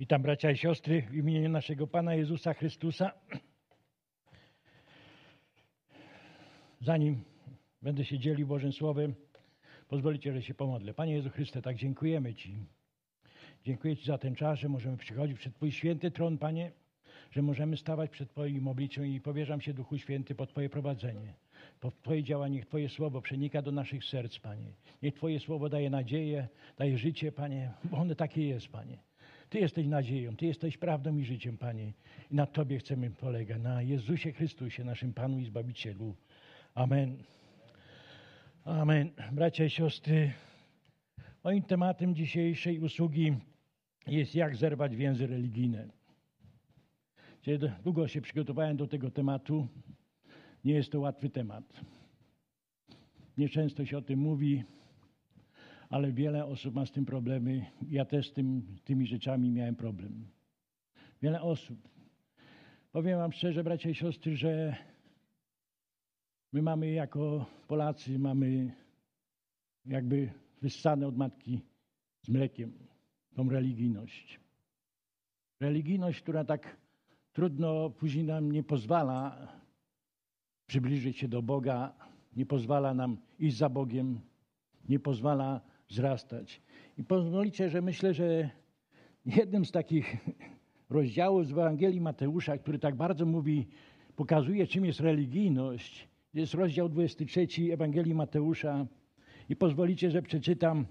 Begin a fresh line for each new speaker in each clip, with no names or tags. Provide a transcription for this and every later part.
Witam bracia i siostry w imieniu naszego Pana Jezusa Chrystusa. Zanim będę się dzielił Bożym Słowem, pozwolicie, że się pomodlę. Panie Jezu Chryste, tak dziękujemy Ci. Dziękuję Ci za ten czas, że możemy przychodzić przed Twój święty tron, Panie, że możemy stawać przed Twoim obliczem i powierzam się Duchu Święty pod Twoje prowadzenie. Pod Twoje działanie, niech Twoje słowo przenika do naszych serc, Panie. Niech Twoje słowo daje nadzieję, daje życie, Panie, bo ono takie jest, Panie. Ty jesteś nadzieją, Ty jesteś prawdą i życiem, Panie. I na Tobie chcemy polegać, na Jezusie Chrystusie, naszym Panu i Zbawicielu. Amen. Amen. Bracia i siostry, moim tematem dzisiejszej usługi jest jak zerwać więzy religijne. Długo się przygotowałem do tego tematu. Nie jest to łatwy temat. Nieczęsto się o tym mówi, ale wiele osób ma z tym problemy. Ja też z tym, tymi rzeczami miałem problem. Wiele osób. Powiem Wam szczerze, bracia i siostry, że my mamy jako Polacy, mamy jakby wyssane od matki z mlekiem tą religijność. Religijność, która tak trudno później nam nie pozwala przybliżyć się do Boga, nie pozwala nam iść za Bogiem, nie pozwala wzrastać. I pozwolicie, że myślę, że jednym z takich rozdziałów z Ewangelii Mateusza, który tak bardzo mówi, pokazuje, czym jest religijność, jest rozdział 23 Ewangelii Mateusza. I pozwolicie, że przeczytam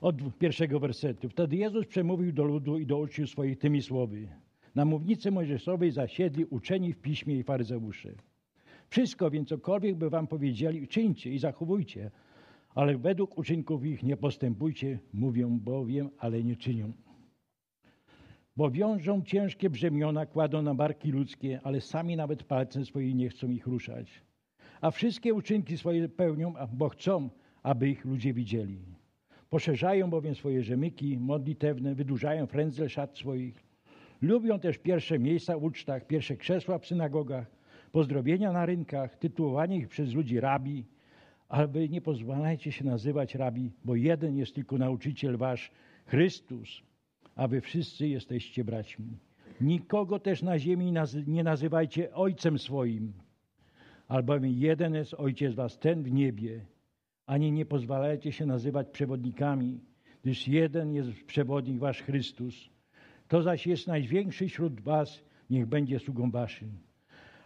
od pierwszego wersetu. Wtedy Jezus przemówił do ludu i do uczniów swoich tymi słowy. Na mównicy Mojżeszowej zasiedli uczeni w piśmie i faryzeusze. Wszystko więc, cokolwiek by wam powiedzieli, czyńcie i zachowujcie, ale według uczynków ich nie postępujcie, mówią bowiem, ale nie czynią. Bo wiążą ciężkie brzemiona, kładą na barki ludzkie, ale sami nawet palcem swoim nie chcą ich ruszać. A wszystkie uczynki swoje pełnią, bo chcą, aby ich ludzie widzieli. Poszerzają bowiem swoje rzemyki modlitewne, wydłużają frędzle szat swoich. Lubią też pierwsze miejsca w ucztach, pierwsze krzesła w synagogach, pozdrowienia na rynkach, tytułowanie ich przez ludzi rabi, ale nie pozwalajcie się nazywać rabi, bo jeden jest tylko nauczyciel wasz, Chrystus, a wy wszyscy jesteście braćmi. Nikogo też na ziemi nie nazywajcie ojcem swoim, albowiem jeden jest ojciec was, ten w niebie. Ani nie pozwalajcie się nazywać przewodnikami, gdyż jeden jest przewodnik wasz Chrystus. To zaś jest największy wśród was, niech będzie sługą waszym.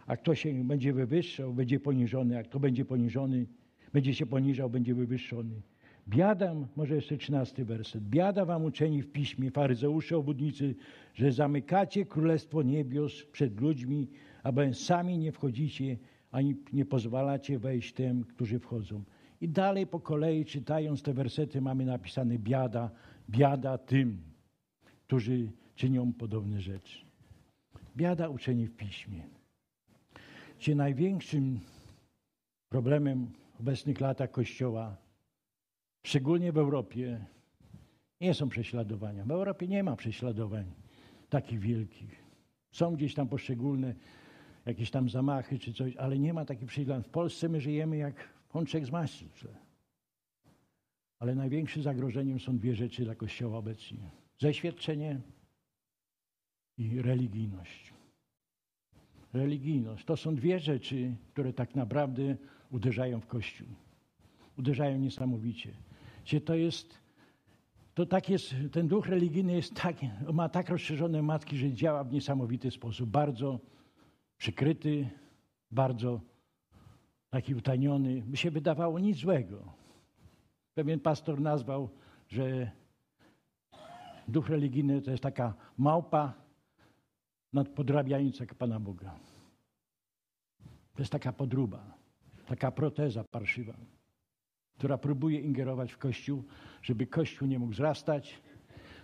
A kto się będzie wywyższał, będzie poniżony, a kto będzie poniżony, będzie się poniżał, będzie wywyższony. Biada, może jeszcze trzynasty werset. Biada wam uczeni w piśmie, faryzeusze, obudnicy, że zamykacie królestwo niebios przed ludźmi, aby sami nie wchodzicie, ani nie pozwalacie wejść tym, którzy wchodzą. I dalej po kolei czytając te wersety mamy napisane biada, biada tym, którzy czynią podobne rzeczy. Biada uczeni w piśmie. Czy największym problemem obecnych latach Kościoła, szczególnie w Europie, nie są prześladowania. W Europie nie ma prześladowań takich wielkich. Są gdzieś tam poszczególne jakieś tam zamachy czy coś, ale nie ma takich prześladowań. W Polsce my żyjemy jak pączek z maśle. Ale największym zagrożeniem są dwie rzeczy dla Kościoła obecnie. Zeświadczenie i religijność. Religijność to są dwie rzeczy, które tak naprawdę uderzają w Kościół. Uderzają niesamowicie. Gdzie to jest, to tak jest, ten duch religijny jest tak, ma tak rozszerzone matki, że działa w niesamowity sposób. Bardzo przykryty, bardzo taki utajniony. By się wydawało nic złego. Pewien pastor nazwał, że duch religijny to jest taka małpa nadpodrabiająca Pana Boga. To jest taka podruba, taka proteza parszywa, która próbuje ingerować w Kościół, żeby Kościół nie mógł wzrastać,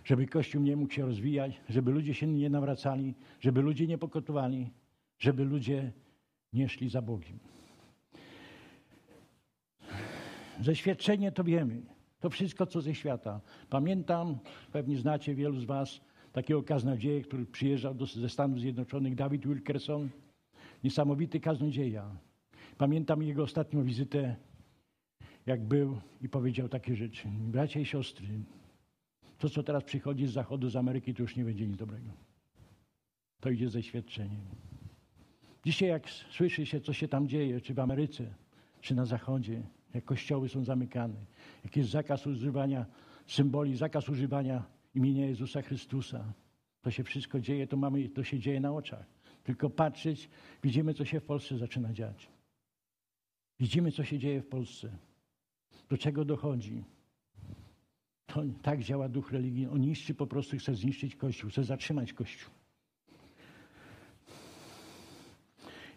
żeby Kościół nie mógł się rozwijać, żeby ludzie się nie nawracali, żeby ludzie nie pokotowali, żeby ludzie nie szli za Bogiem. Zeświadczenie to wiemy. To wszystko, co ze świata. Pamiętam, pewnie znacie wielu z Was, takiego kaznodzieja, który przyjeżdżał do, ze Stanów Zjednoczonych, David Wilkerson. Niesamowity kaznodzieja. Pamiętam jego ostatnią wizytę, jak był i powiedział takie rzeczy. Bracia i siostry, To, co teraz przychodzi z zachodu, z Ameryki, to już nie będzie nic dobrego. To idzie ze świadczeniem. Dzisiaj, jak słyszy się, co się tam dzieje, czy w Ameryce, czy na zachodzie, jak kościoły są zamykane, jak jest zakaz używania symboli, zakaz używania imienia Jezusa Chrystusa, to się wszystko dzieje, to, mamy, to się dzieje na oczach. Tylko patrzeć, widzimy, co się w Polsce zaczyna dziać. Widzimy, co się dzieje w Polsce. Do czego dochodzi. To tak działa duch religijny. On niszczy po prostu, chce zniszczyć Kościół, chce zatrzymać Kościół.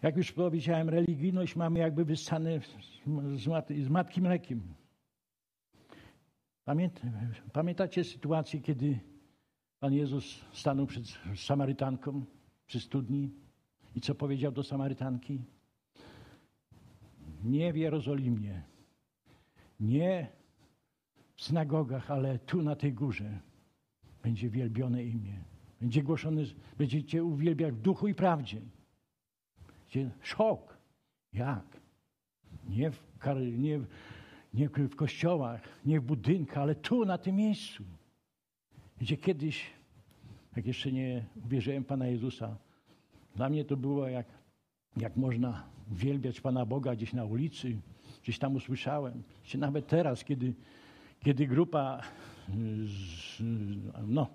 Jak już powiedziałem, religijność mamy jakby wyssane z, mat z matki mlekiem. Pamiętacie sytuację, kiedy Pan Jezus stanął przed Samarytanką przy studni i co powiedział do Samarytanki? Nie w Jerozolimie, nie w synagogach, ale tu na tej górze będzie wielbione imię. Będzie głoszone, będziecie uwielbiać w duchu i prawdzie. Będzie szok. Jak? Nie w, nie, nie w kościołach, nie w budynkach, ale tu, na tym miejscu. Gdzie kiedyś, jak jeszcze nie uwierzyłem Pana Jezusa, dla mnie to było jak, jak można uwielbiać Pana Boga gdzieś na ulicy, gdzieś tam usłyszałem. Nawet teraz, kiedy, kiedy grupa, no,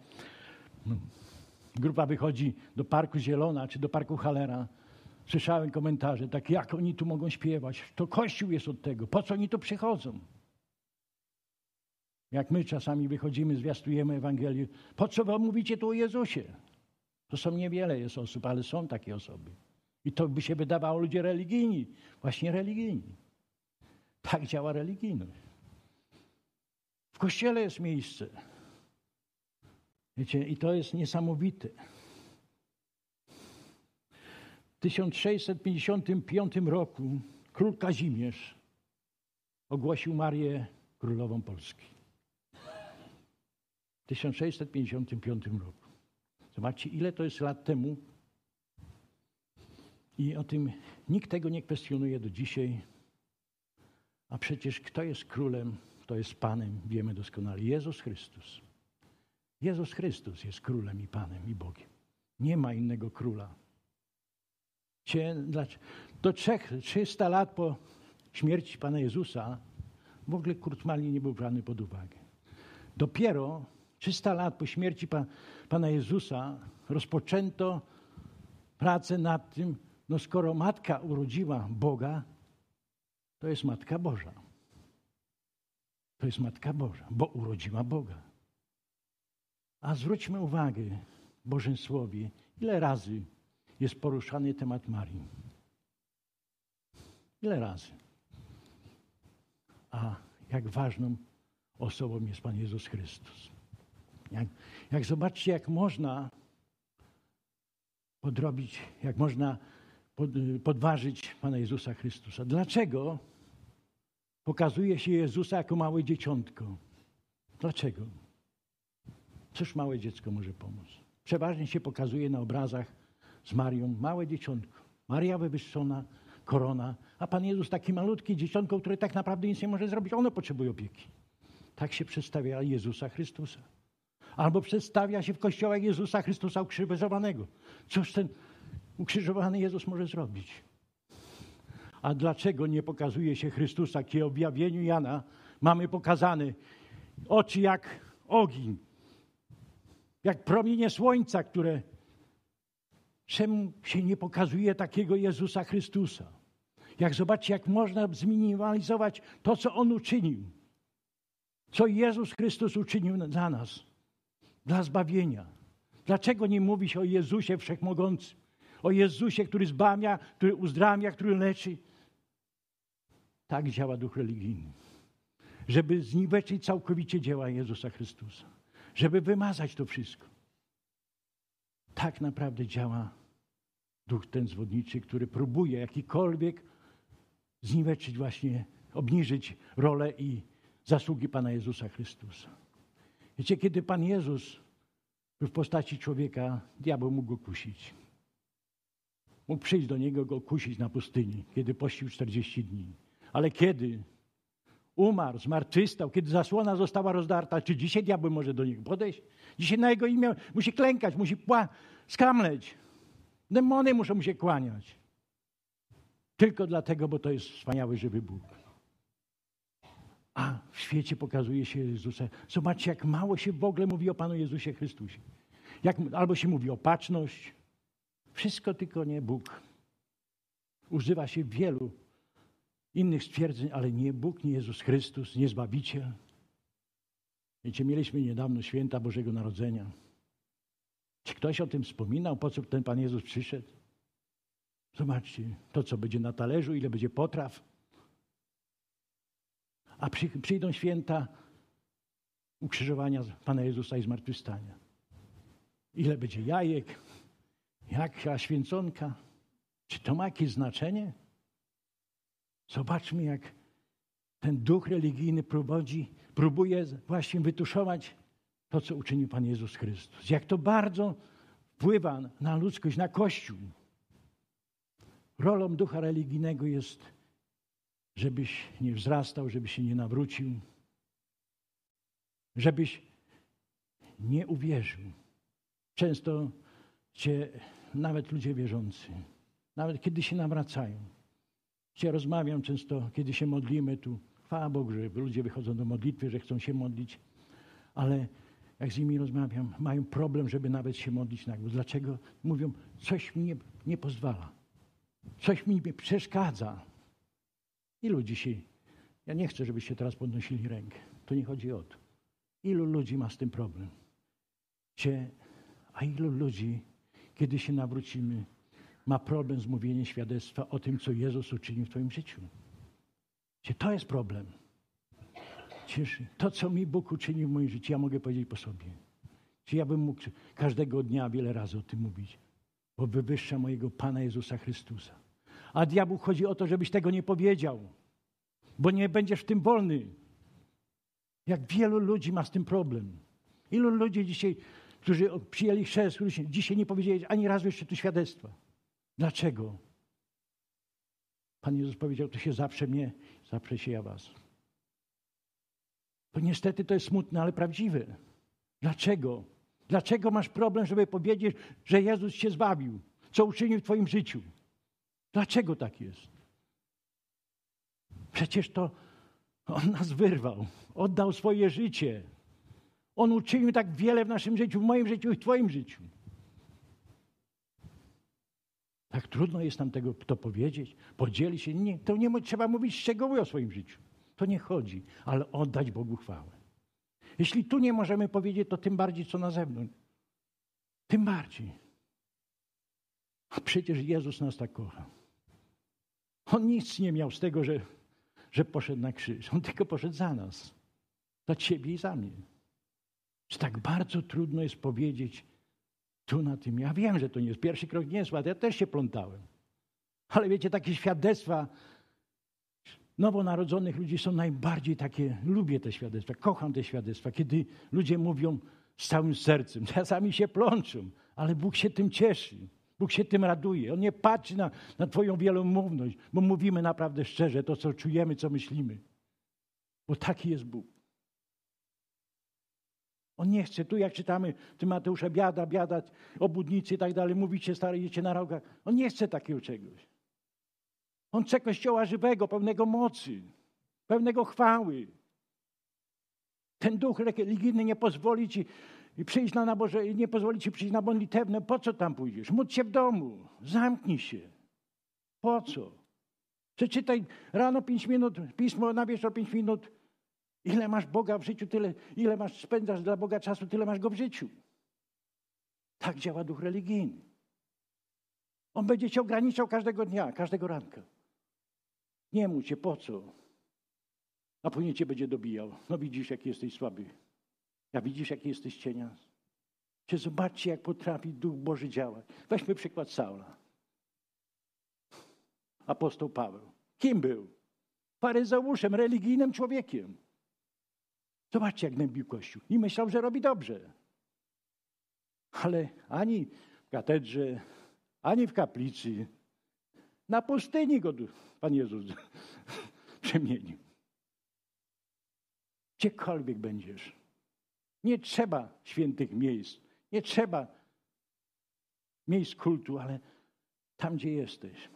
grupa wychodzi do Parku Zielona czy do Parku Halera, słyszałem komentarze, tak jak oni tu mogą śpiewać? To Kościół jest od tego. Po co oni tu przychodzą? Jak my czasami wychodzimy, zwiastujemy Ewangelię, po co wam mówicie tu o Jezusie? To są niewiele jest osób, ale są takie osoby. I to by się wydawało ludzie religijni. Właśnie religijni. Tak działa religijność. W kościele jest miejsce. Wiecie, i to jest niesamowite. W 1655 roku król Kazimierz ogłosił Marię królową Polski. W 1655 roku. Zobaczcie, ile to jest lat temu. I o tym nikt tego nie kwestionuje do dzisiaj. A przecież kto jest królem, kto jest Panem, wiemy doskonale. Jezus Chrystus. Jezus Chrystus jest królem i Panem i Bogiem. Nie ma innego króla. Do 300 lat po śmierci Pana Jezusa w ogóle Kurt nie był brany pod uwagę. Dopiero 300 lat po śmierci pa, Pana Jezusa rozpoczęto pracę nad tym, no skoro matka urodziła Boga, to jest Matka Boża. To jest Matka Boża, bo urodziła Boga. A zwróćmy uwagę Bożym Słowie, ile razy jest poruszany temat Marii. Ile razy. A jak ważną osobą jest Pan Jezus Chrystus. Jak, jak zobaczcie, jak można podrobić, jak można podważyć Pana Jezusa Chrystusa. Dlaczego pokazuje się Jezusa jako małe dzieciątko? Dlaczego? Cóż małe dziecko może pomóc? Przeważnie się pokazuje na obrazach z Marią małe dzieciątko. Maria wywyższona, korona, a Pan Jezus taki malutki dzieciątko, które tak naprawdę nic nie może zrobić. Ono potrzebuje opieki. Tak się przedstawia Jezusa Chrystusa. Albo przedstawia się w kościołach Jezusa Chrystusa ukrzyżowanego. Cóż ten ukrzyżowany Jezus może zrobić? A dlaczego nie pokazuje się Chrystusa, kiedy w objawieniu Jana mamy pokazane oczy jak ogień, jak promienie słońca, które czemu się nie pokazuje takiego Jezusa Chrystusa? Jak zobaczcie, jak można zminimalizować to, co On uczynił. Co Jezus Chrystus uczynił dla nas dla zbawienia. Dlaczego nie mówi się o Jezusie Wszechmogącym? O Jezusie, który zbawia, który uzdrawia, który leczy? Tak działa duch religijny. Żeby zniweczyć całkowicie dzieła Jezusa Chrystusa. Żeby wymazać to wszystko. Tak naprawdę działa duch ten zwodniczy, który próbuje jakikolwiek zniweczyć właśnie, obniżyć rolę i zasługi Pana Jezusa Chrystusa. Wiecie, kiedy Pan Jezus był w postaci człowieka, diabeł mógł go kusić. Mógł przyjść do niego, go kusić na pustyni, kiedy pościł 40 dni. Ale kiedy umarł, zmartwychwstał, kiedy zasłona została rozdarta, czy dzisiaj diabeł może do niego podejść? Dzisiaj na jego imię musi klękać, musi pła- skamleć. Demony muszą mu się kłaniać. Tylko dlatego, bo to jest wspaniały, żywy Bóg. A w świecie pokazuje się Jezusa. Zobaczcie, jak mało się w ogóle mówi o Panu Jezusie Chrystusie. Jak, albo się mówi o patrzność. Wszystko tylko nie Bóg. Używa się wielu innych stwierdzeń, ale nie Bóg, nie Jezus Chrystus, nie Zbawiciel. Wiecie, mieliśmy niedawno święta Bożego Narodzenia. Czy ktoś o tym wspominał, po co ten Pan Jezus przyszedł? Zobaczcie, to co będzie na talerzu, ile będzie potraw. A przy, przyjdą święta ukrzyżowania Pana Jezusa i zmartwychwstania. Ile będzie jajek, jaka święconka. Czy to ma jakieś znaczenie? Zobaczmy, jak ten duch religijny prowadzi, próbuje właśnie wytuszować to, co uczynił Pan Jezus Chrystus. Jak to bardzo wpływa na ludzkość, na Kościół. Rolą ducha religijnego jest, żebyś nie wzrastał, żebyś się nie nawrócił, żebyś nie uwierzył. Często cię, nawet ludzie wierzący, nawet kiedy się nawracają, Cię rozmawiam często, kiedy się modlimy tu. Chwała Bogu, że ludzie wychodzą do modlitwy, że chcą się modlić, ale jak z nimi rozmawiam, mają problem, żeby nawet się modlić. Dlaczego? Mówią, coś mi nie, nie pozwala. Coś mi przeszkadza. Ilu dzisiaj, ja nie chcę, żebyście teraz podnosili rękę. To nie chodzi o to. Ilu ludzi ma z tym problem? Cie, a ilu ludzi, kiedy się nawrócimy, ma problem z mówieniem świadectwa o tym, co Jezus uczynił w Twoim życiu. To jest problem. Cieszy. To, co mi Bóg uczynił w moim życiu, ja mogę powiedzieć po sobie. Czy ja bym mógł każdego dnia wiele razy o tym mówić, bo wywyższa mojego Pana Jezusa Chrystusa. A diabłu chodzi o to, żebyś tego nie powiedział, bo nie będziesz w tym wolny. Jak wielu ludzi ma z tym problem. Ilu ludzi dzisiaj, którzy przyjęli chrzest, dzisiaj nie powiedzieli ani razu jeszcze tu świadectwa. Dlaczego? Pan Jezus powiedział, to się zaprze mnie, zaprze się ja was. To niestety to jest smutne, ale prawdziwe. Dlaczego? Dlaczego masz problem, żeby powiedzieć, że Jezus cię zbawił? Co uczynił w twoim życiu? Dlaczego tak jest? Przecież to On nas wyrwał, oddał swoje życie. On uczynił tak wiele w naszym życiu, w moim życiu i w twoim życiu. Tak trudno jest nam tego to powiedzieć, podzielić się. Nie, to nie trzeba mówić szczegóły o swoim życiu. To nie chodzi, ale oddać Bogu chwałę. Jeśli tu nie możemy powiedzieć, to tym bardziej co na zewnątrz. Tym bardziej. A przecież Jezus nas tak kocha. On nic nie miał z tego, że, że poszedł na krzyż. On tylko poszedł za nas. Za ciebie i za mnie. Że tak bardzo trudno jest powiedzieć tu na tym. Ja wiem, że to nie jest pierwszy krok, nie jest łatwy. Ja też się plątałem. Ale wiecie, takie świadectwa nowonarodzonych ludzi są najbardziej takie, lubię te świadectwa, kocham te świadectwa, kiedy ludzie mówią z całym sercem, czasami się plączą, ale Bóg się tym cieszy. Bóg się tym raduje. On nie patrzy na, na Twoją wielomówność, bo mówimy naprawdę szczerze to, co czujemy, co myślimy. Bo taki jest Bóg. On nie chce. Tu jak czytamy ty Mateusza, biada, biada, obudnicy i tak dalej, mówicie, starajcie na rogach. On nie chce takiego czegoś. On chce kościoła żywego, pełnego mocy, pełnego chwały. Ten duch religijny nie pozwoli ci przyjść na naboże, nie pozwoli ci przyjść na modlitewne. Po co tam pójdziesz? Módl się w domu. Zamknij się. Po co? Przeczytaj rano pięć minut, pismo na wieczór pięć minut. Ile masz Boga w życiu, tyle, ile masz spędzasz dla Boga czasu, tyle masz go w życiu. Tak działa duch religijny. On będzie cię ograniczał każdego dnia, każdego ranka. Nie mu cię, po co? A później cię będzie dobijał. No widzisz, jaki jesteś słaby. Ja widzisz, jaki jesteś cienia. Czy zobaczcie, jak potrafi Duch Boży działać. Weźmy przykład Saula. Apostoł Paweł. Kim był? Faryzeuszem, religijnym człowiekiem. Zobaczcie, jak nębił Kościół. I myślał, że robi dobrze. Ale ani w katedrze, ani w kaplicy, na pustyni go Pan Jezus przemienił. Gdziekolwiek będziesz. Nie trzeba świętych miejsc. Nie trzeba miejsc kultu, ale tam, gdzie jesteś,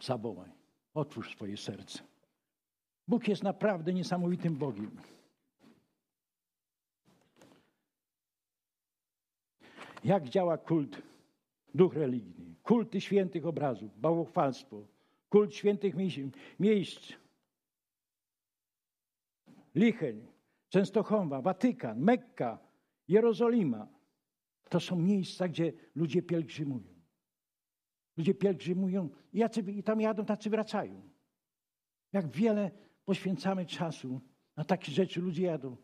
zawołaj. Otwórz swoje serce. Bóg jest naprawdę niesamowitym Bogiem. Jak działa kult, duch religijny? Kulty świętych obrazów, bałwochwalstwo, kult świętych miejsc, Licheń, Częstochowa, Watykan, Mekka, Jerozolima. To są miejsca, gdzie ludzie pielgrzymują. Ludzie pielgrzymują i, jacy, i tam jadą, tacy wracają. Jak wiele poświęcamy czasu na takie rzeczy, ludzie jadą.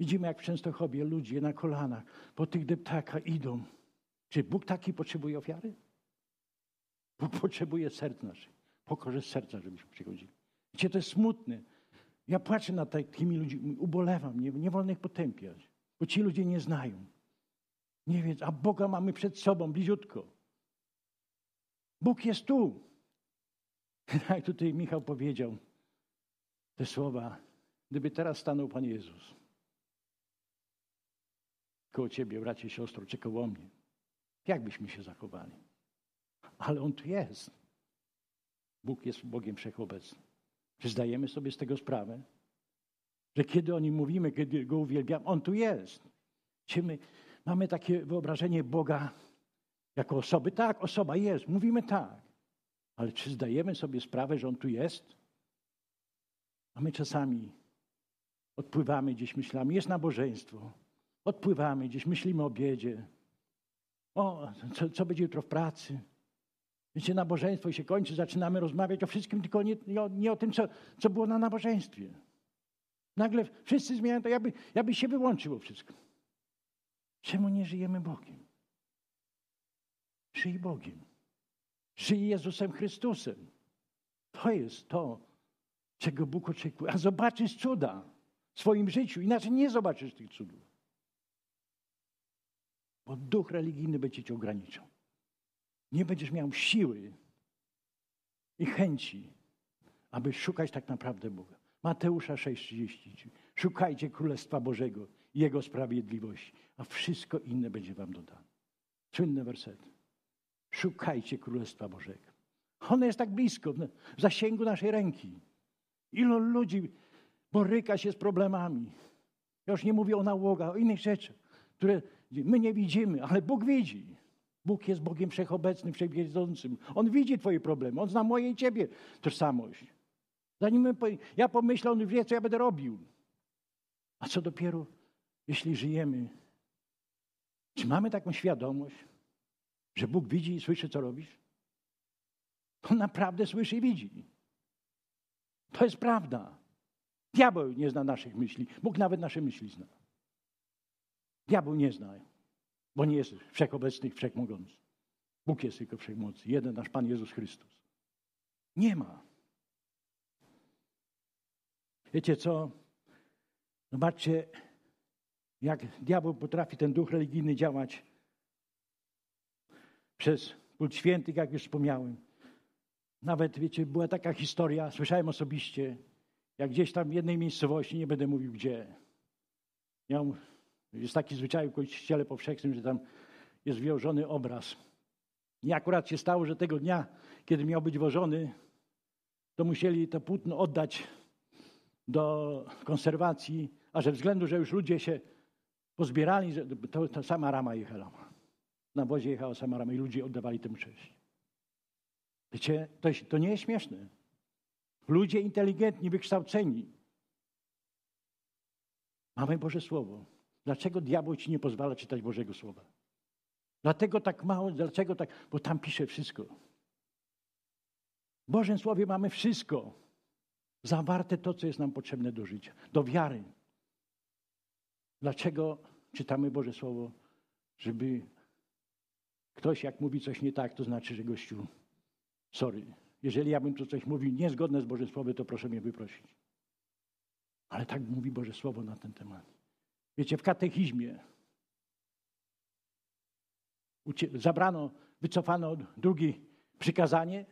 Widzimy, jak w Częstochowie ludzie na kolanach po tych deptakach idą. Czy Bóg taki potrzebuje ofiary? Bóg potrzebuje serc naszych. Pokorze serca, żebyśmy przychodzili. Wiecie, to jest smutne. Ja płaczę nad takimi ludźmi, ubolewam, nie, nie wolno ich potępiać, bo ci ludzie nie znają. Nie wiedzą, a Boga mamy przed sobą, bliziutko. Bóg jest tu. Jak tutaj Michał powiedział te słowa, gdyby teraz stanął Pan Jezus koło Ciebie, bracie, siostro, czy koło mnie, jak byśmy się zachowali? Ale On tu jest. Bóg jest Bogiem Wszechobecnym. Czy zdajemy sobie z tego sprawę? Że kiedy o Nim mówimy, kiedy Go uwielbiamy, On tu jest. Czy my mamy takie wyobrażenie Boga jako osoby? Tak, osoba jest, mówimy tak. Ale czy zdajemy sobie sprawę, że On tu jest? A my czasami odpływamy gdzieś myślami, jest nabożeństwo. Odpływamy gdzieś, myślimy o biedzie. O, co, co będzie jutro w pracy? Wiecie, nabożeństwo się kończy, zaczynamy rozmawiać o wszystkim, tylko nie, nie, o, nie o, tym, co, co było na nabożeństwie. Nagle wszyscy zmieniają to, ja, by, ja by się wyłączyło wszystko. Czemu nie żyjemy Bogiem? Żyj Bogiem. Żyj Jezusem Chrystusem. To jest to, czego Bóg oczekuje. A zobaczysz cuda w swoim życiu, inaczej nie zobaczysz tych cudów. Bo duch religijny będzie cię ograniczał nie będziesz miał siły i chęci, aby szukać tak naprawdę Boga. Mateusza 6,30. Szukajcie Królestwa Bożego Jego sprawiedliwości, a wszystko inne będzie wam dodane. Słynny werset. Szukajcie Królestwa Bożego. Ono jest tak blisko, w zasięgu naszej ręki. Ilu ludzi boryka się z problemami. Ja już nie mówię o nałogach, o innych rzeczach, które my nie widzimy, ale Bóg widzi. Bóg jest Bogiem wszechobecnym, wszechwiedzącym. On widzi Twoje problemy. On zna moje i Ciebie tożsamość. Zanim ja pomyślę, On wie, co ja będę robił. A co dopiero, jeśli żyjemy? Czy mamy taką świadomość, że Bóg widzi i słyszy, co robisz? On naprawdę słyszy i widzi. To jest prawda. Diabeł nie zna naszych myśli. Bóg nawet nasze myśli zna. Diabeł nie zna bo nie jest wszechobecny i wszechmogący. Bóg jest tylko wszechmocny. Jeden nasz Pan Jezus Chrystus. Nie ma. Wiecie co? Zobaczcie, jak diabeł potrafi ten duch religijny działać przez kult świętych, jak już wspomniałem. Nawet, wiecie, była taka historia, słyszałem osobiście, jak gdzieś tam w jednej miejscowości, nie będę mówił gdzie, miał jest taki zwyczaj w Kościele Powszechnym, że tam jest włożony obraz. I akurat się stało, że tego dnia, kiedy miał być wożony, to musieli to płótno oddać do konserwacji, a ze względu, że już ludzie się pozbierali, to, to sama rama jechała. Na wozie jechała sama rama i ludzie oddawali temu cześć. Wiecie, to, to nie jest śmieszne. Ludzie inteligentni, wykształceni. Mamy Boże Słowo. Dlaczego diabeł ci nie pozwala czytać Bożego Słowa? Dlatego tak mało, dlaczego tak? Bo tam pisze wszystko. W Bożym Słowie mamy wszystko. Zawarte to, co jest nam potrzebne do życia, do wiary. Dlaczego czytamy Boże Słowo? Żeby ktoś, jak mówi coś nie tak, to znaczy, że gościu, sorry, jeżeli ja bym tu coś mówił niezgodne z Bożym Słowem, to proszę mnie wyprosić. Ale tak mówi Boże Słowo na ten temat. Wiecie, w katechizmie zabrano, wycofano drugie przykazanie.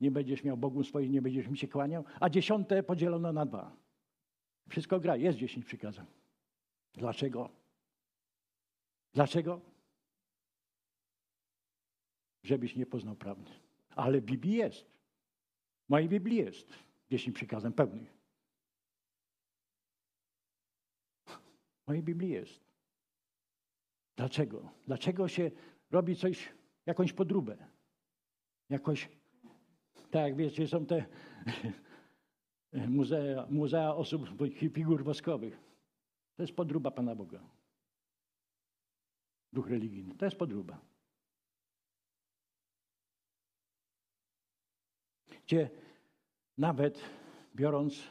Nie będziesz miał Bogu swoich, nie będziesz mi się kłaniał. A dziesiąte podzielono na dwa. Wszystko gra, jest dziesięć przykazań. Dlaczego? Dlaczego? Żebyś nie poznał prawdy. Ale w Biblii jest. W mojej Biblii jest dziesięć przykazań pełnych. Mojej Biblii jest. Dlaczego? Dlaczego się robi coś, jakąś podróbę? Jakoś, tak wiecie, są te muzea, muzea osób, figur woskowych. To jest podróba Pana Boga. Duch religijny. To jest podróba. Gdzie nawet biorąc,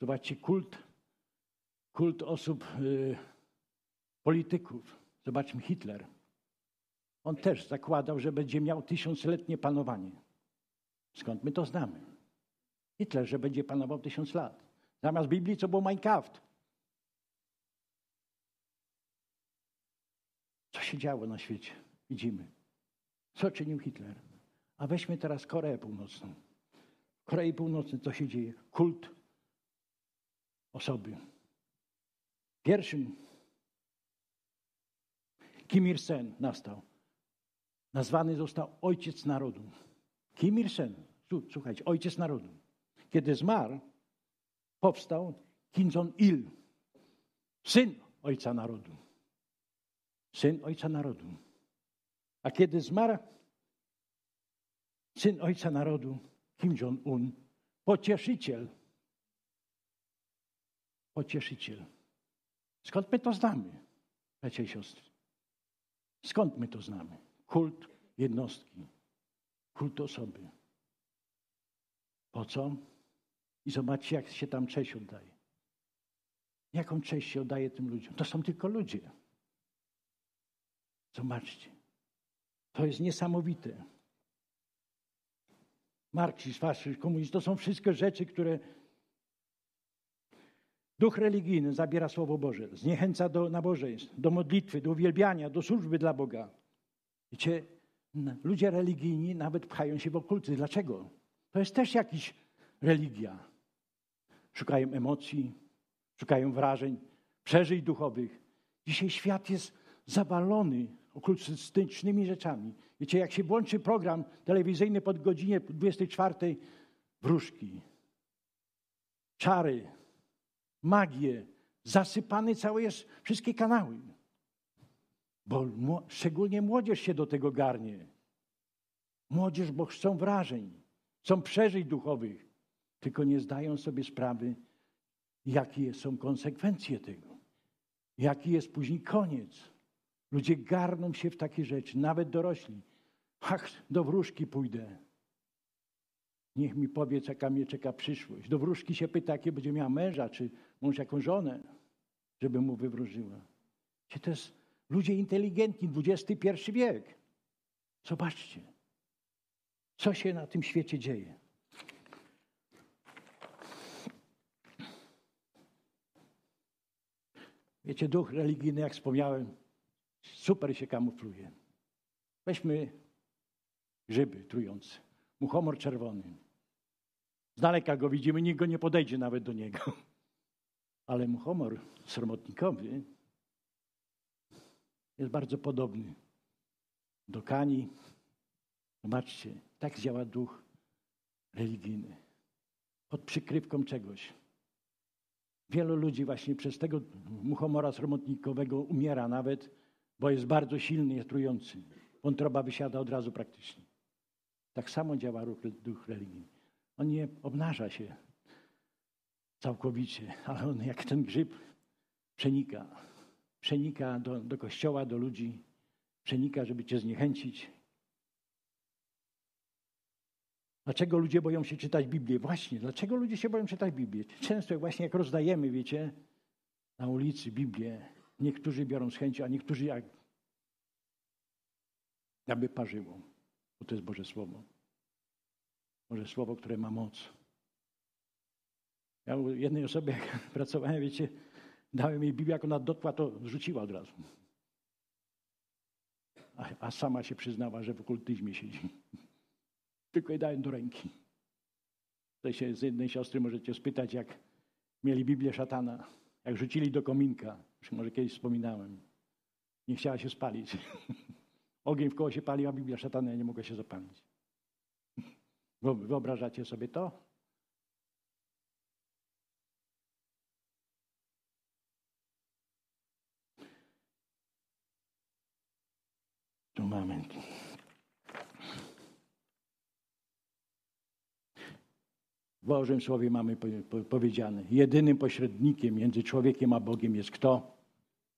zobaczcie, kult, kult osób, y, polityków. Zobaczmy Hitler. On też zakładał, że będzie miał tysiącletnie panowanie. Skąd my to znamy? Hitler, że będzie panował tysiąc lat. Zamiast Biblii, co było Minecraft. Co się działo na świecie? Widzimy. Co czynił Hitler? A weźmy teraz Koreę Północną. W Korei Północnej co się dzieje? Kult osoby. Pierwszym Kim Il-sen nastał. Nazwany został ojciec narodu. Kim Il-sen, słuchajcie, ojciec narodu. Kiedy zmarł, powstał Kim Jong-il, syn ojca narodu. Syn ojca narodu. A kiedy zmarł syn ojca narodu, Kim Jong-un, pocieszyciel. Pocieszyciel. Skąd my to znamy, bracia i siostry? Skąd my to znamy? Kult jednostki, kult osoby. Po co? I zobaczcie, jak się tam cześć oddaje. Jaką cześć się oddaje tym ludziom? To są tylko ludzie. Zobaczcie. To jest niesamowite. Marksizm, faszyzm, komunizm to są wszystkie rzeczy, które Duch religijny zabiera Słowo Boże, zniechęca do nabożeństw, do modlitwy, do uwielbiania, do służby dla Boga. Wiecie, ludzie religijni nawet pchają się w okulty. Dlaczego? To jest też jakaś religia. Szukają emocji, szukają wrażeń, przeżyć duchowych. Dzisiaj świat jest zawalony okultystycznymi rzeczami. Wiecie, jak się włączy program telewizyjny pod godzinie 24, wróżki, czary, magię. Zasypany całe jest wszystkie kanały. Bo szczególnie młodzież się do tego garnie. Młodzież, bo chcą wrażeń, chcą przeżyć duchowych, tylko nie zdają sobie sprawy, jakie są konsekwencje tego. Jaki jest później koniec. Ludzie garną się w takie rzeczy, nawet dorośli. Ach, do wróżki pójdę. Niech mi powie, jaka mnie czeka przyszłość. Do wróżki się pyta, jakie będzie miała męża, czy mąż jaką żonę, żeby mu wywróżyła. To jest ludzie inteligentni, XXI wiek. Zobaczcie, co się na tym świecie dzieje. Wiecie, duch religijny, jak wspomniałem, super się kamufluje. Weźmy grzyby trujące, muchomor czerwony. Z daleka go widzimy, nikt go nie podejdzie nawet do niego. Ale muchomor sromotnikowy jest bardzo podobny do kani. Zobaczcie, tak działa duch religijny. Pod przykrywką czegoś. Wielu ludzi właśnie przez tego muchomora sromotnikowego umiera nawet, bo jest bardzo silny, jest trujący. Wątroba wysiada od razu praktycznie. Tak samo działa ruch, duch religijny. On nie obnaża się całkowicie, ale on jak ten grzyb przenika. Przenika do, do kościoła, do ludzi, przenika, żeby cię zniechęcić. Dlaczego ludzie boją się czytać Biblię? Właśnie, dlaczego ludzie się boją czytać Biblię? Często właśnie jak rozdajemy, wiecie, na ulicy Biblię, niektórzy biorą z chęcią, a niektórzy jak aby parzyło, bo to jest Boże Słowo. Boże Słowo, które ma moc. Ja u jednej osobie, jak pracowałem, wiecie, dałem jej Biblię, jak ona dotkła, to zrzuciła od razu. A, a sama się przyznała, że w okultyzmie siedzi. Tylko jej dałem do ręki. Tutaj się z jednej siostry możecie spytać, jak mieli Biblię szatana. Jak rzucili do kominka, może kiedyś wspominałem, nie chciała się spalić. Ogień w koło się palił, a Biblia szatana nie mogła się zapalić. Wyobrażacie sobie to? Tu mamy. W Bożym Słowie mamy powiedziane, jedynym pośrednikiem między człowiekiem a Bogiem jest kto?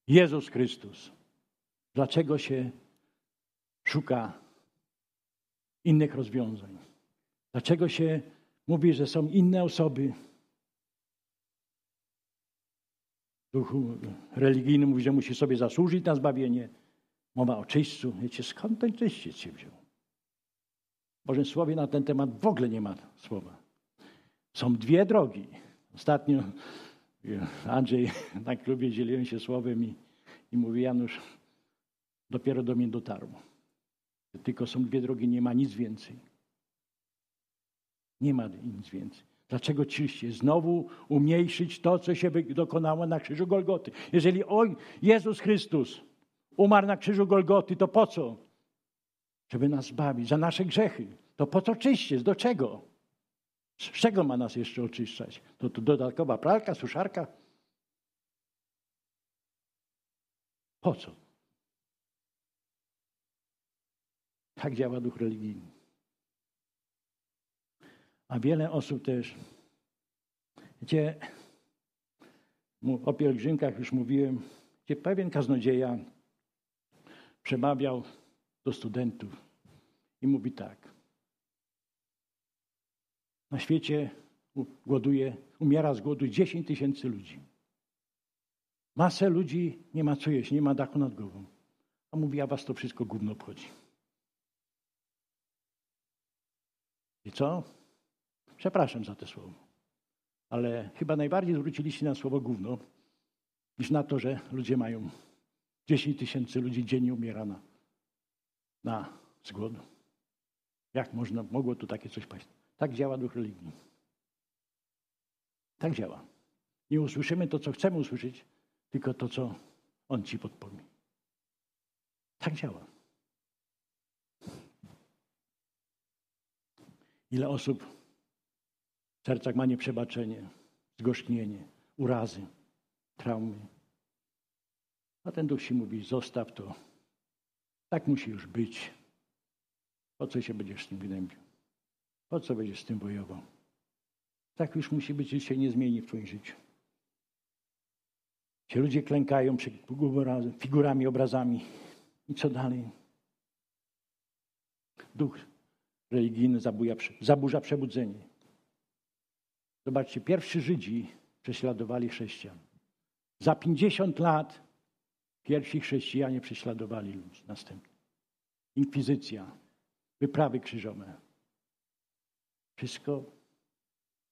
Jezus Chrystus. Dlaczego się szuka innych rozwiązań? Dlaczego się mówi, że są inne osoby? Duch religijny mówi, że musi sobie zasłużyć na zbawienie. Mowa o czyśćcu. Wiecie, skąd ten czyściec się wziął? W Słowie na ten temat w ogóle nie ma słowa. Są dwie drogi. Ostatnio Andrzej na klubie dzieliłem się słowem i, i mówi Janusz, dopiero do mnie dotarło. Tylko są dwie drogi, nie ma nic więcej. Nie ma nic więcej. Dlaczego czyście? Znowu umniejszyć to, co się dokonało na krzyżu Golgoty. Jeżeli oj, Jezus Chrystus umarł na krzyżu Golgoty, to po co? Żeby nas zbawić za nasze grzechy. To po co czyściec? Do czego? Z czego ma nas jeszcze oczyszczać? To, to dodatkowa pralka, suszarka? Po co? Tak działa duch religijny. A wiele osób też, gdzie o pielgrzymkach już mówiłem, gdzie pewien kaznodzieja przemawiał do studentów i mówi tak. Na świecie głoduje, umiera z głodu 10 tysięcy ludzi. Masę ludzi nie ma co jeść, nie ma dachu nad głową. A mówi, a was to wszystko gówno obchodzi. I co? Przepraszam za te słowo. Ale chyba najbardziej zwróciliście na słowo gówno, niż na to, że ludzie mają 10 tysięcy ludzi dziennie umiera na, na z głodu. Jak można, mogło tu takie coś paść? Tak działa duch religii. Tak działa. Nie usłyszymy to, co chcemy usłyszeć, tylko to, co on ci podpowie. Tak działa. Ile osób w sercach ma nieprzebaczenie, zgorzknienie, urazy, traumy. A ten duch się mówi, zostaw to. Tak musi już być. Po co się będziesz z tym gnębił? Po co będziesz z tym bojował? Tak już musi być, się nie zmieni w twoim życiu. Ci ludzie klękają przed figurami, obrazami. I co dalej? Duch religijny zabuja, zaburza przebudzenie. Zobaczcie, pierwsi Żydzi prześladowali chrześcijan. Za 50 lat pierwsi chrześcijanie prześladowali ludzi. Następnie. Inkwizycja, wyprawy krzyżowe. Wszystko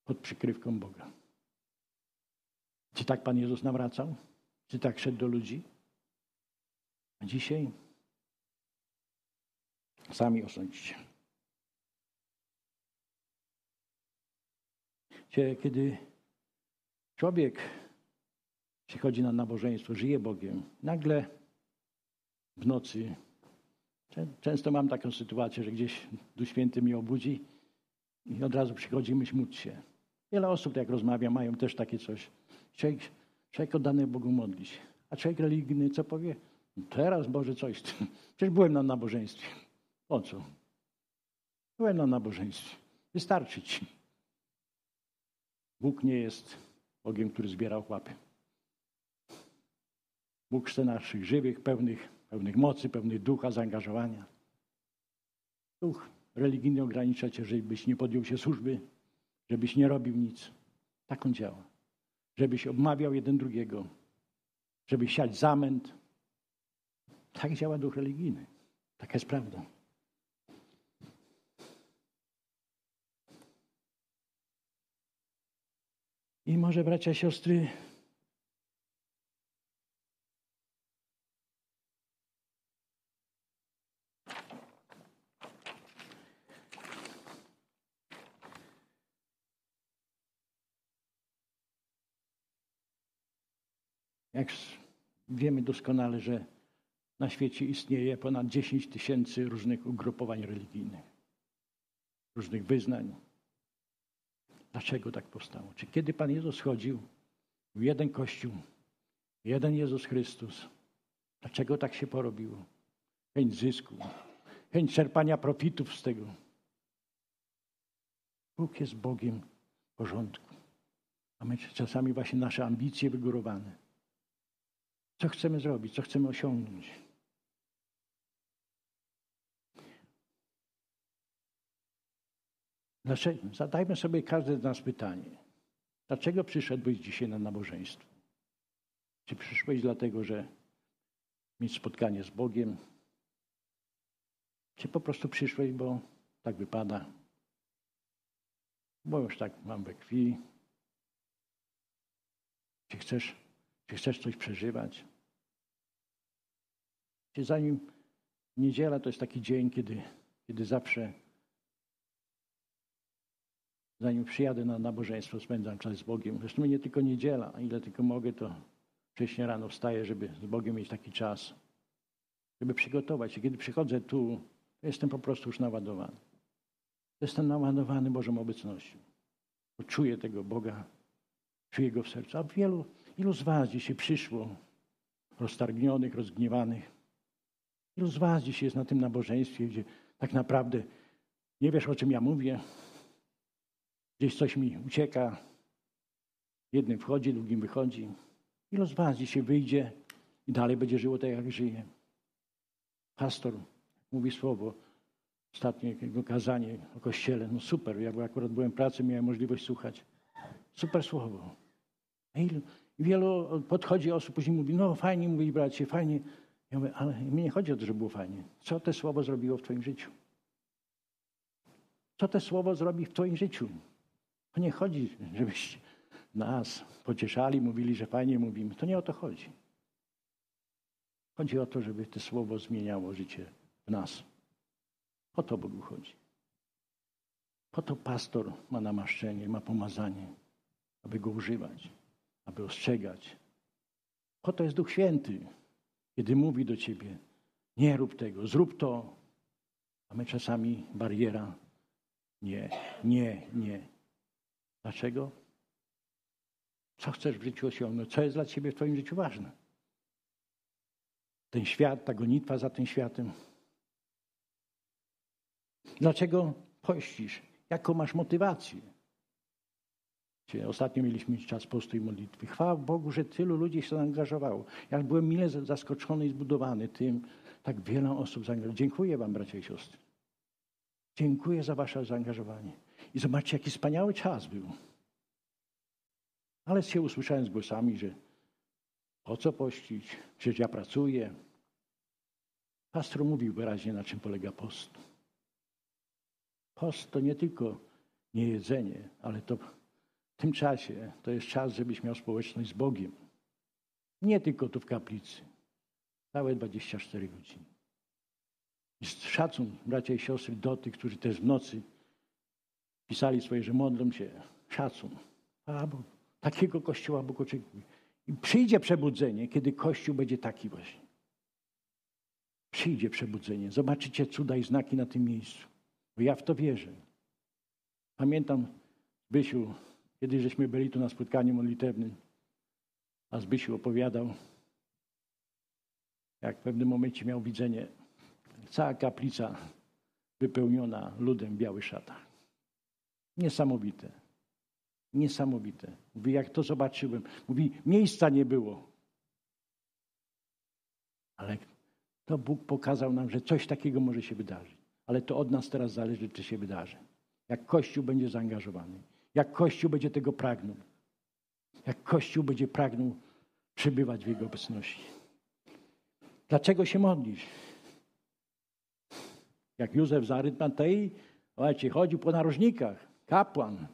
pod przykrywką Boga. Czy tak Pan Jezus nawracał? Czy tak szedł do ludzi? A dzisiaj sami osądźcie. Kiedy człowiek przychodzi na nabożeństwo, żyje Bogiem, nagle w nocy, często mam taką sytuację, że gdzieś Duch Święty mnie obudzi i od razu przychodzi myśl, módl się. Wiele osób, jak rozmawiam, mają też takie coś. Człowiek, człowiek oddany Bogu modli się. A człowiek religijny co powie? Teraz Boże coś. Przecież byłem na nabożeństwie. Po co? Byłem na nabożeństwie. Wystarczy ci. Bóg nie jest Bogiem, który zbiera ochłapy. Bóg chce naszych żywych, pełnych, pełnych mocy, pełnych ducha, zaangażowania. Duch religijny ogranicza cię, żebyś nie podjął się służby, żebyś nie robił nic. Tak on działa. Żebyś obmawiał jeden drugiego, żeby siać zamęt. Tak działa duch religijny. Taka jest prawda. I może bracia, siostry, Jak wiemy doskonale, że na świecie istnieje ponad 10 tysięcy różnych ugrupowań religijnych, różnych wyznań. Dlaczego tak powstało? Czy kiedy Pan Jezus chodził w jeden Kościół, jeden Jezus Chrystus, dlaczego tak się porobiło? Chęć zysku, chęć czerpania profitów z tego. Bóg jest Bogiem porządku. A my czasami właśnie nasze ambicje wygórowane. Co chcemy zrobić? Co chcemy osiągnąć? Dlaczego? Zadajmy sobie każdy z nas pytanie. Dlaczego przyszedłeś dzisiaj na nabożeństwo? Czy przyszłeś dlatego, że mieć spotkanie z Bogiem? Czy po prostu przyszłeś, bo tak wypada? Bo już tak mam we krwi. Czy chcesz, czy chcesz coś przeżywać? Czy zanim niedziela to jest taki dzień, kiedy, kiedy zawsze zanim przyjadę na nabożeństwo, spędzam czas z Bogiem. Zresztą nie tylko niedziela, ile tylko mogę, to wcześniej rano wstaję, żeby z Bogiem mieć taki czas, żeby przygotować się. Kiedy przychodzę tu, jestem po prostu już naładowany. Jestem naładowany Bożą obecnością. Bo czuję tego Boga, czuję Go w sercu. A wielu, ilu z Was dzisiaj przyszło roztargnionych, rozgniewanych? Ilu z Was dzisiaj jest na tym nabożeństwie, gdzie tak naprawdę nie wiesz, o czym ja mówię, Gdzieś coś mi ucieka. Jednym wchodzi, drugim wychodzi. Ilu z Was dzisiaj wyjdzie i dalej będzie żyło tak, jak żyje? Pastor mówi słowo, ostatnie jego kazanie o Kościele. No super, ja akurat byłem w pracy, miałem możliwość słuchać. Super słowo. Ilu, wielu podchodzi osób, później mówi, no fajnie mówi bracie, fajnie. Ja mówię, ale mnie nie chodzi o to, że było fajnie. Co to słowo zrobiło w Twoim życiu? Co to słowo zrobi w Twoim życiu? To nie chodzi, żebyście nas pocieszali, mówili, że fajnie mówimy. To nie o to chodzi. Chodzi o to, żeby to słowo zmieniało życie w nas. O to Bogu chodzi. Po to pastor ma namaszczenie, ma pomazanie, aby go używać, aby ostrzegać. Po to jest Duch Święty, kiedy mówi do ciebie: nie rób tego, zrób to. A my czasami bariera: nie, nie, nie. Dlaczego? Co chcesz w życiu osiągnąć? Co jest dla ciebie w twoim życiu ważne? Ten świat, ta gonitwa za tym światem. Dlaczego pościsz? Jaką masz motywację? Ostatnio mieliśmy czas postu i modlitwy. Chwała Bogu, że tylu ludzi się zaangażowało. Ja byłem mile zaskoczony i zbudowany tym, tak wiele osób zaangażowało. Dziękuję Wam, bracia i siostry. Dziękuję za Wasze zaangażowanie. I zobaczcie, jaki wspaniały czas był. Ale się usłyszałem z głosami, że po co pościć? Przecież ja pracuję. Pastor mówił wyraźnie, na czym polega post. Post to nie tylko nie jedzenie, ale to w tym czasie to jest czas, żebyś miał społeczność z Bogiem. Nie tylko tu w kaplicy. Całe 24 godziny. I szacun, bracia i siostry, do tych, którzy też w nocy pisali swoje, że modlą się. Szacun. A, bo takiego kościoła Bóg oczekuje. I przyjdzie przebudzenie, kiedy kościół będzie taki właśnie. Przyjdzie przebudzenie. Zobaczycie cuda i znaki na tym miejscu. Bo ja w to wierzę. Pamiętam Zbysiu, kiedy żeśmy byli tu na spotkaniu modlitewnym, a Zbysiu opowiadał, jak w pewnym momencie miał widzenie, cała kaplica wypełniona ludem w białych szatach. Niesamowite. Niesamowite. Mówi, jak to zobaczyłem. Mówi, miejsca nie było. Ale to Bóg pokazał nam, że coś takiego może się wydarzyć. Ale to od nas teraz zależy, czy się wydarzy. Jak Kościół będzie zaangażowany. Jak Kościół będzie tego pragnął. Jak Kościół będzie pragnął przebywać w Jego obecności. Dlaczego się modlisz? Jak Józef z Arytmatei, słuchajcie, chodził po narożnikach kapłan,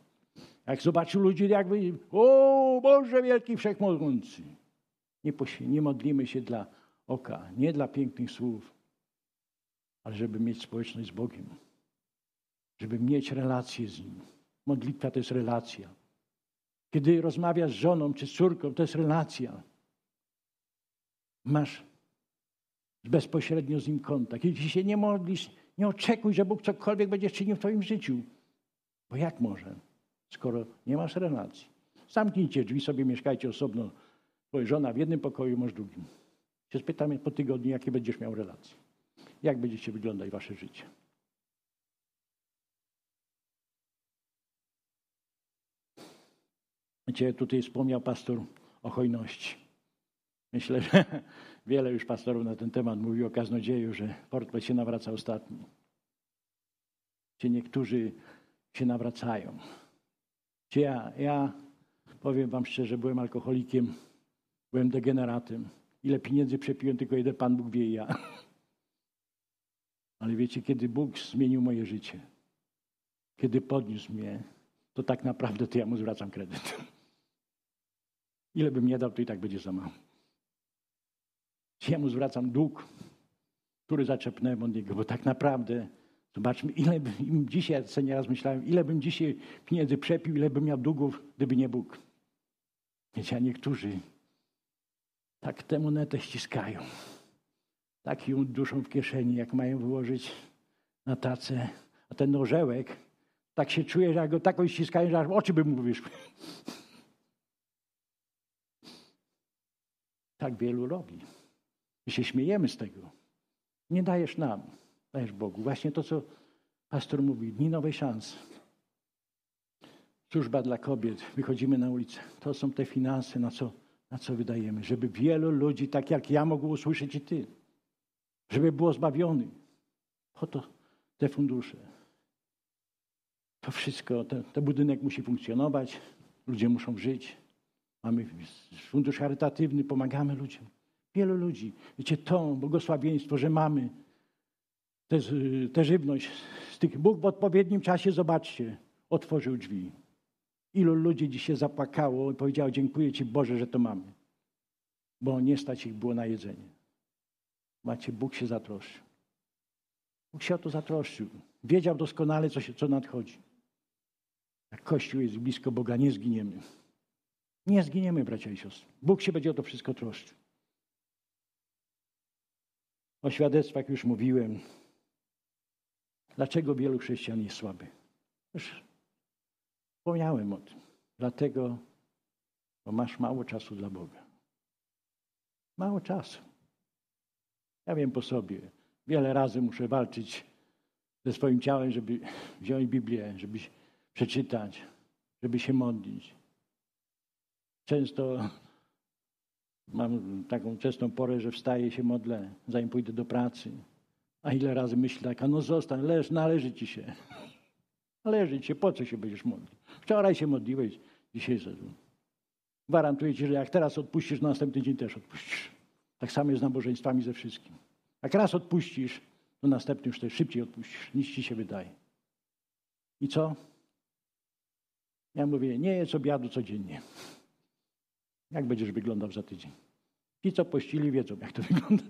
jak zobaczył ludzi, jakby, o Boże wielki, wszechmogący. Nie, nie modlimy się dla oka, nie dla pięknych słów, ale żeby mieć społeczność z Bogiem, żeby mieć relację z Nim. Modlitwa to jest relacja. Kiedy rozmawiasz z żoną czy z córką, to jest relacja. masz bezpośrednio z Nim kontakt. Jeśli się nie modlisz, nie oczekuj, że Bóg cokolwiek będzie czynił w Twoim życiu. Bo jak może, skoro nie masz relacji? Zamknijcie drzwi, sobie mieszkajcie osobno. Twoja żona w jednym pokoju, masz w drugim. Się spytamy po tygodniu, jakie będziesz miał relacje. Jak będziecie wyglądać wasze życie. Wiecie, tutaj wspomniał pastor o hojności. Myślę, że wiele już pastorów na ten temat mówiło o kaznodzieju, że portfel się nawraca ostatni. Czy niektórzy się nawracają. Czy ja, ja powiem wam szczerze, byłem alkoholikiem, byłem degeneratem. Ile pieniędzy przepiłem, tylko jeden Pan Bóg wie ja. Ale wiecie, kiedy Bóg zmienił moje życie, kiedy podniósł mnie, to tak naprawdę to ja mu zwracam kredyt. Ile bym nie dał, to i tak będzie za mało. Ja mu zwracam dług, który zaczepnąłem od niego, bo tak naprawdę zobaczmy, ile bym dzisiaj, co nieraz myślałem, ile bym dzisiaj pieniędzy przepił, ile bym miał długów, gdyby nie Bóg. Wiecie, a niektórzy tak tę monetę ściskają. Tak ją duszą w kieszeni, jak mają wyłożyć na tacę. A ten orzełek, tak się czuje, że jak go taką ściskają, że aż oczy by mu wyszły. Tak wielu robi. My się śmiejemy z tego. Nie dajesz nam, dajesz Bogu. Właśnie to, co pastor mówi, dni nowej szansy. Służba dla kobiet, wychodzimy na ulicę. To są te finanse, na co, na co wydajemy. Żeby wielu ludzi, tak jak ja, mogło usłyszeć i ty. Żeby było zbawiony. Po to te fundusze. To wszystko, ten, ten budynek musi funkcjonować, ludzie muszą żyć. Mamy fundusz charytatywny, pomagamy ludziom. Wielu ludzi. Wiecie, to błogosławieństwo, że mamy tę żywność z tych Bóg w odpowiednim czasie, zobaczcie, otworzył drzwi. Ilu ludzi dzisiaj zapłakało i powiedziało, dziękuję Ci Boże, że to mamy. Bo nie stać ich było na jedzenie. Macie, Bóg się zatroszczył. Bóg się o to zatroszczył. Wiedział doskonale, co, się, co nadchodzi. Jak Kościół jest blisko Boga, nie zginiemy. Nie zginiemy, bracia i siostry. Bóg się będzie o to wszystko troszczył. O świadectwach już mówiłem. Dlaczego wielu chrześcijan jest słabych? Już wspomniałem o tym. Dlatego, bo masz mało czasu dla Boga. Mało czasu. Ja wiem po sobie. Wiele razy muszę walczyć ze swoim ciałem, żeby wziąć Biblię, żeby przeczytać, żeby się modlić. Często mam taką częstą porę, że wstaję się modlę, zanim pójdę do pracy. A ile razy myślę tak, a no zostań, leż, należy ci się. Należy ci się, po co się będziesz modlić? Wczoraj się modliłeś, dzisiaj zadzwoń. Gwarantuję ci, że jak teraz odpuścisz, następny dzień też odpuścisz. Tak samo jest z nabożeństwami ze wszystkim. Jak raz odpuścisz, to następny już też szybciej odpuścisz, niż ci się wydaje. I co? Ja mówię, nie jedz obiadu codziennie. Jak będziesz wyglądał za tydzień? Ci, co pościli, wiedzą, jak to wygląda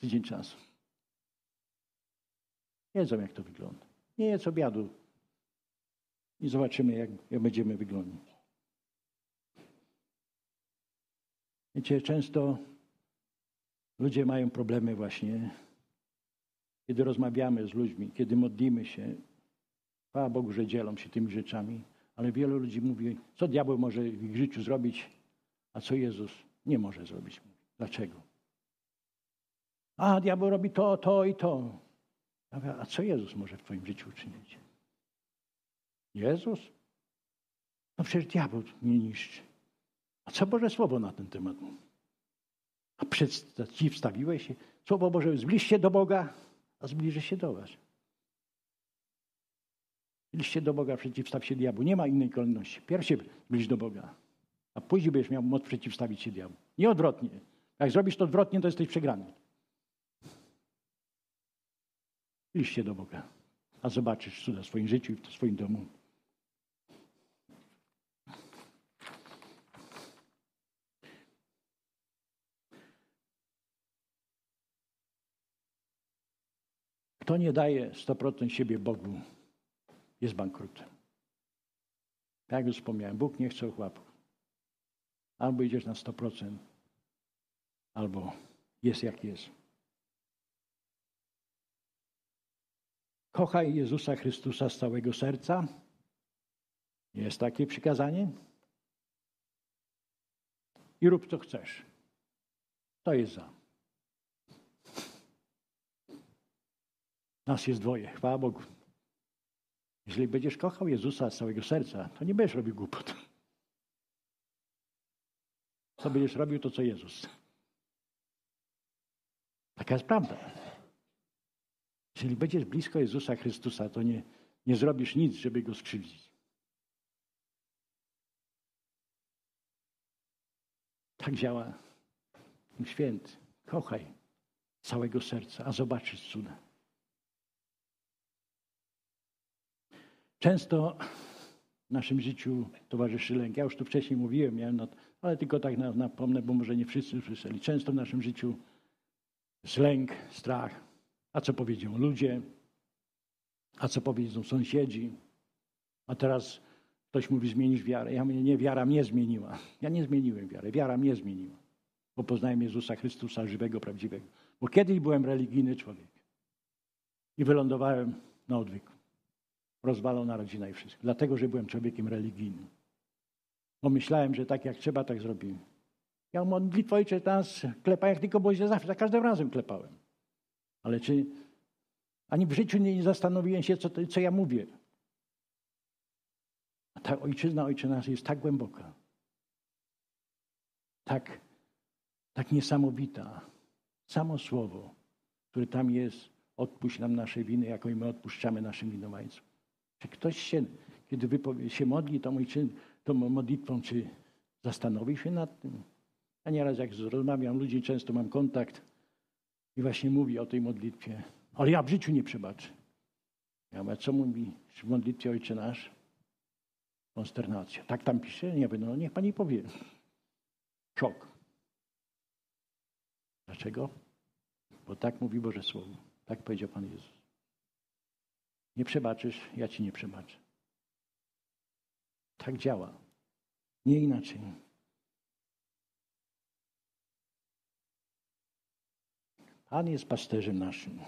tydzień czasu. Wiedzą, jak to wygląda. Nie jedz obiadu. I zobaczymy, jak, jak będziemy wyglądać. Wiecie, często ludzie mają problemy właśnie, kiedy rozmawiamy z ludźmi, kiedy modlimy się. Chwała Bogu, że dzielą się tymi rzeczami, ale wielu ludzi mówi, co diabeł może w ich życiu zrobić, a co Jezus nie może zrobić. Dlaczego? A, diabeł robi to, to i to. A co Jezus może w Twoim życiu uczynić? Jezus? No przecież diabeł nie niszczy. A co Boże Słowo na ten temat mówi? A przeciwstawiłeś się? Słowo Boże, zbliż się do Boga, a zbliży się do Was. Zbliż się do Boga, przeciwstaw się diabłu. Nie ma innej kolejności. Pierw się zbliż do Boga, a później będziesz miał moc przeciwstawić się diabłu. Nie odwrotnie. Jak zrobisz to odwrotnie, to jesteś przegrany. Się do Boga, a zobaczysz cuda w swoim życiu i w swoim domu. Kto nie daje 100% siebie Bogu, jest bankrutem. Tak jak już wspomniałem, Bóg nie chce ochłapów. Albo idziesz na 100%, albo jest jak jest. Kochaj Jezusa Chrystusa z całego serca. Jest takie przykazanie. I rób co chcesz. To jest za. Nas jest dwoje, chwała Bogu. Jeżeli będziesz kochał Jezusa z całego serca, to nie będziesz robił głupot. Co będziesz robił, to co Jezus. Taka jest prawda. Jeżeli będziesz blisko Jezusa Chrystusa, to nie, nie zrobisz nic, żeby go skrzywdzić. Tak działa święty. Kochaj całego serca, a zobaczysz cuda. Często w naszym życiu towarzyszy lęk. Ja już tu wcześniej mówiłem, ale tylko tak napomnę, bo może nie wszyscy słyszeli. Często w naszym życiu jest lęk, strach. A co powiedzą ludzie? A co powiedzą sąsiedzi? A teraz ktoś mówi, zmienisz wiarę. Ja mówię, nie, wiara mnie zmieniła. Ja nie zmieniłem wiary, wiara mnie zmieniła. Bo poznałem Jezusa Chrystusa żywego, prawdziwego. Bo kiedyś byłem religijny człowiek. I wylądowałem na odwyku. Rozwalona rodzina i wszystko. Dlatego, że byłem człowiekiem religijnym. Bo myślałem, że tak jak trzeba, tak zrobimy. Ja modlitwę ojcze nas klepa jak tylko bo zawsze, za każdym razem klepałem. Ale czy ani w życiu nie zastanowiłem się, co, to, co ja mówię. A ta ojczyzna, ojcze nas jest tak głęboka. Tak, tak niesamowita. Samo słowo, które tam jest, odpuść nam nasze winy, jako i my odpuszczamy naszym winowajcom. Czy ktoś się, kiedy wypowie, się modli tą, tą modlitwą, czy zastanowi się nad tym? Ja nieraz jak rozmawiam ludzi, często mam kontakt i właśnie mówi o tej modlitwie. Ale ja w życiu nie przebaczę. Ja mówię, co mówi w modlitwie Ojcze Nasz? Konsternacja. Tak tam pisze? Nie wiem, no niech Pani powie. Szok. Dlaczego? Bo tak mówi Boże Słowo. Tak powiedział Pan Jezus. Nie przebaczysz, ja Ci nie przebaczę. Tak działa. Nie inaczej. Pan jest pasterzem naszym.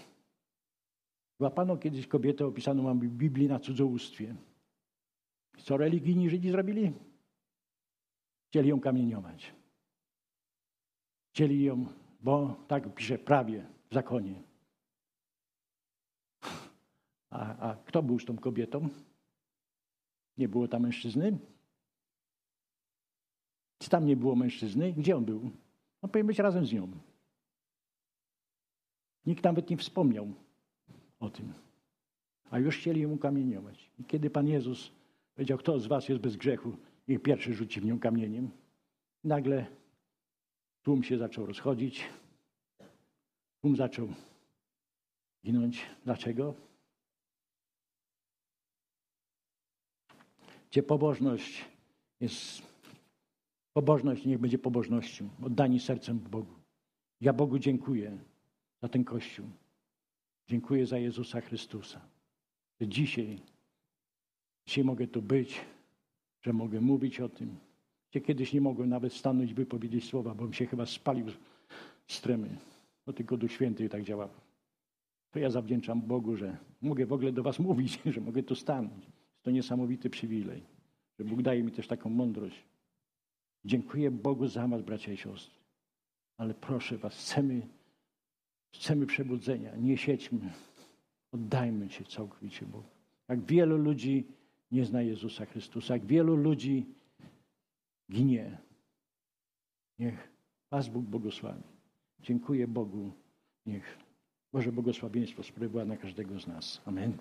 Złapano kiedyś kobietę opisaną w Biblii na cudzołóstwie. Co religijni Żydzi zrobili? Chcieli ją kamieniować. Chcieli ją, bo tak pisze prawie, w zakonie. A, a kto był z tą kobietą? Nie było tam mężczyzny? Czy tam nie było mężczyzny? Gdzie on był? On powinien być razem z nią. Nikt nawet nie wspomniał o tym. A już chcieli ją kamieniować. I kiedy Pan Jezus powiedział, kto z was jest bez grzechu, niech pierwszy rzuci w nią kamieniem. Nagle tłum się zaczął rozchodzić. Tłum zaczął ginąć. Dlaczego? Gdzie pobożność jest, pobożność niech będzie pobożnością, oddani sercem Bogu. Ja Bogu dziękuję za ten Kościół. Dziękuję za Jezusa Chrystusa. Że dzisiaj, dzisiaj mogę tu być, że mogę mówić o tym. Gdzie kiedyś nie mogłem nawet stanąć i wypowiedzieć słowa, bo mi się chyba spalił z tremy. No tylko Duch Święty tak działa. To ja zawdzięczam Bogu, że mogę w ogóle do was mówić, że mogę tu stanąć. To niesamowity przywilej, że Bóg daje mi też taką mądrość. Dziękuję Bogu za was, bracia i siostry. Ale proszę was, chcemy Chcemy przebudzenia. Nie siedźmy. Oddajmy się całkowicie Bogu. Jak wielu ludzi nie zna Jezusa Chrystusa, jak wielu ludzi ginie. Niech Was Bóg błogosławi. Dziękuję Bogu. Niech Boże błogosławieństwo spływa na każdego z nas. Amen.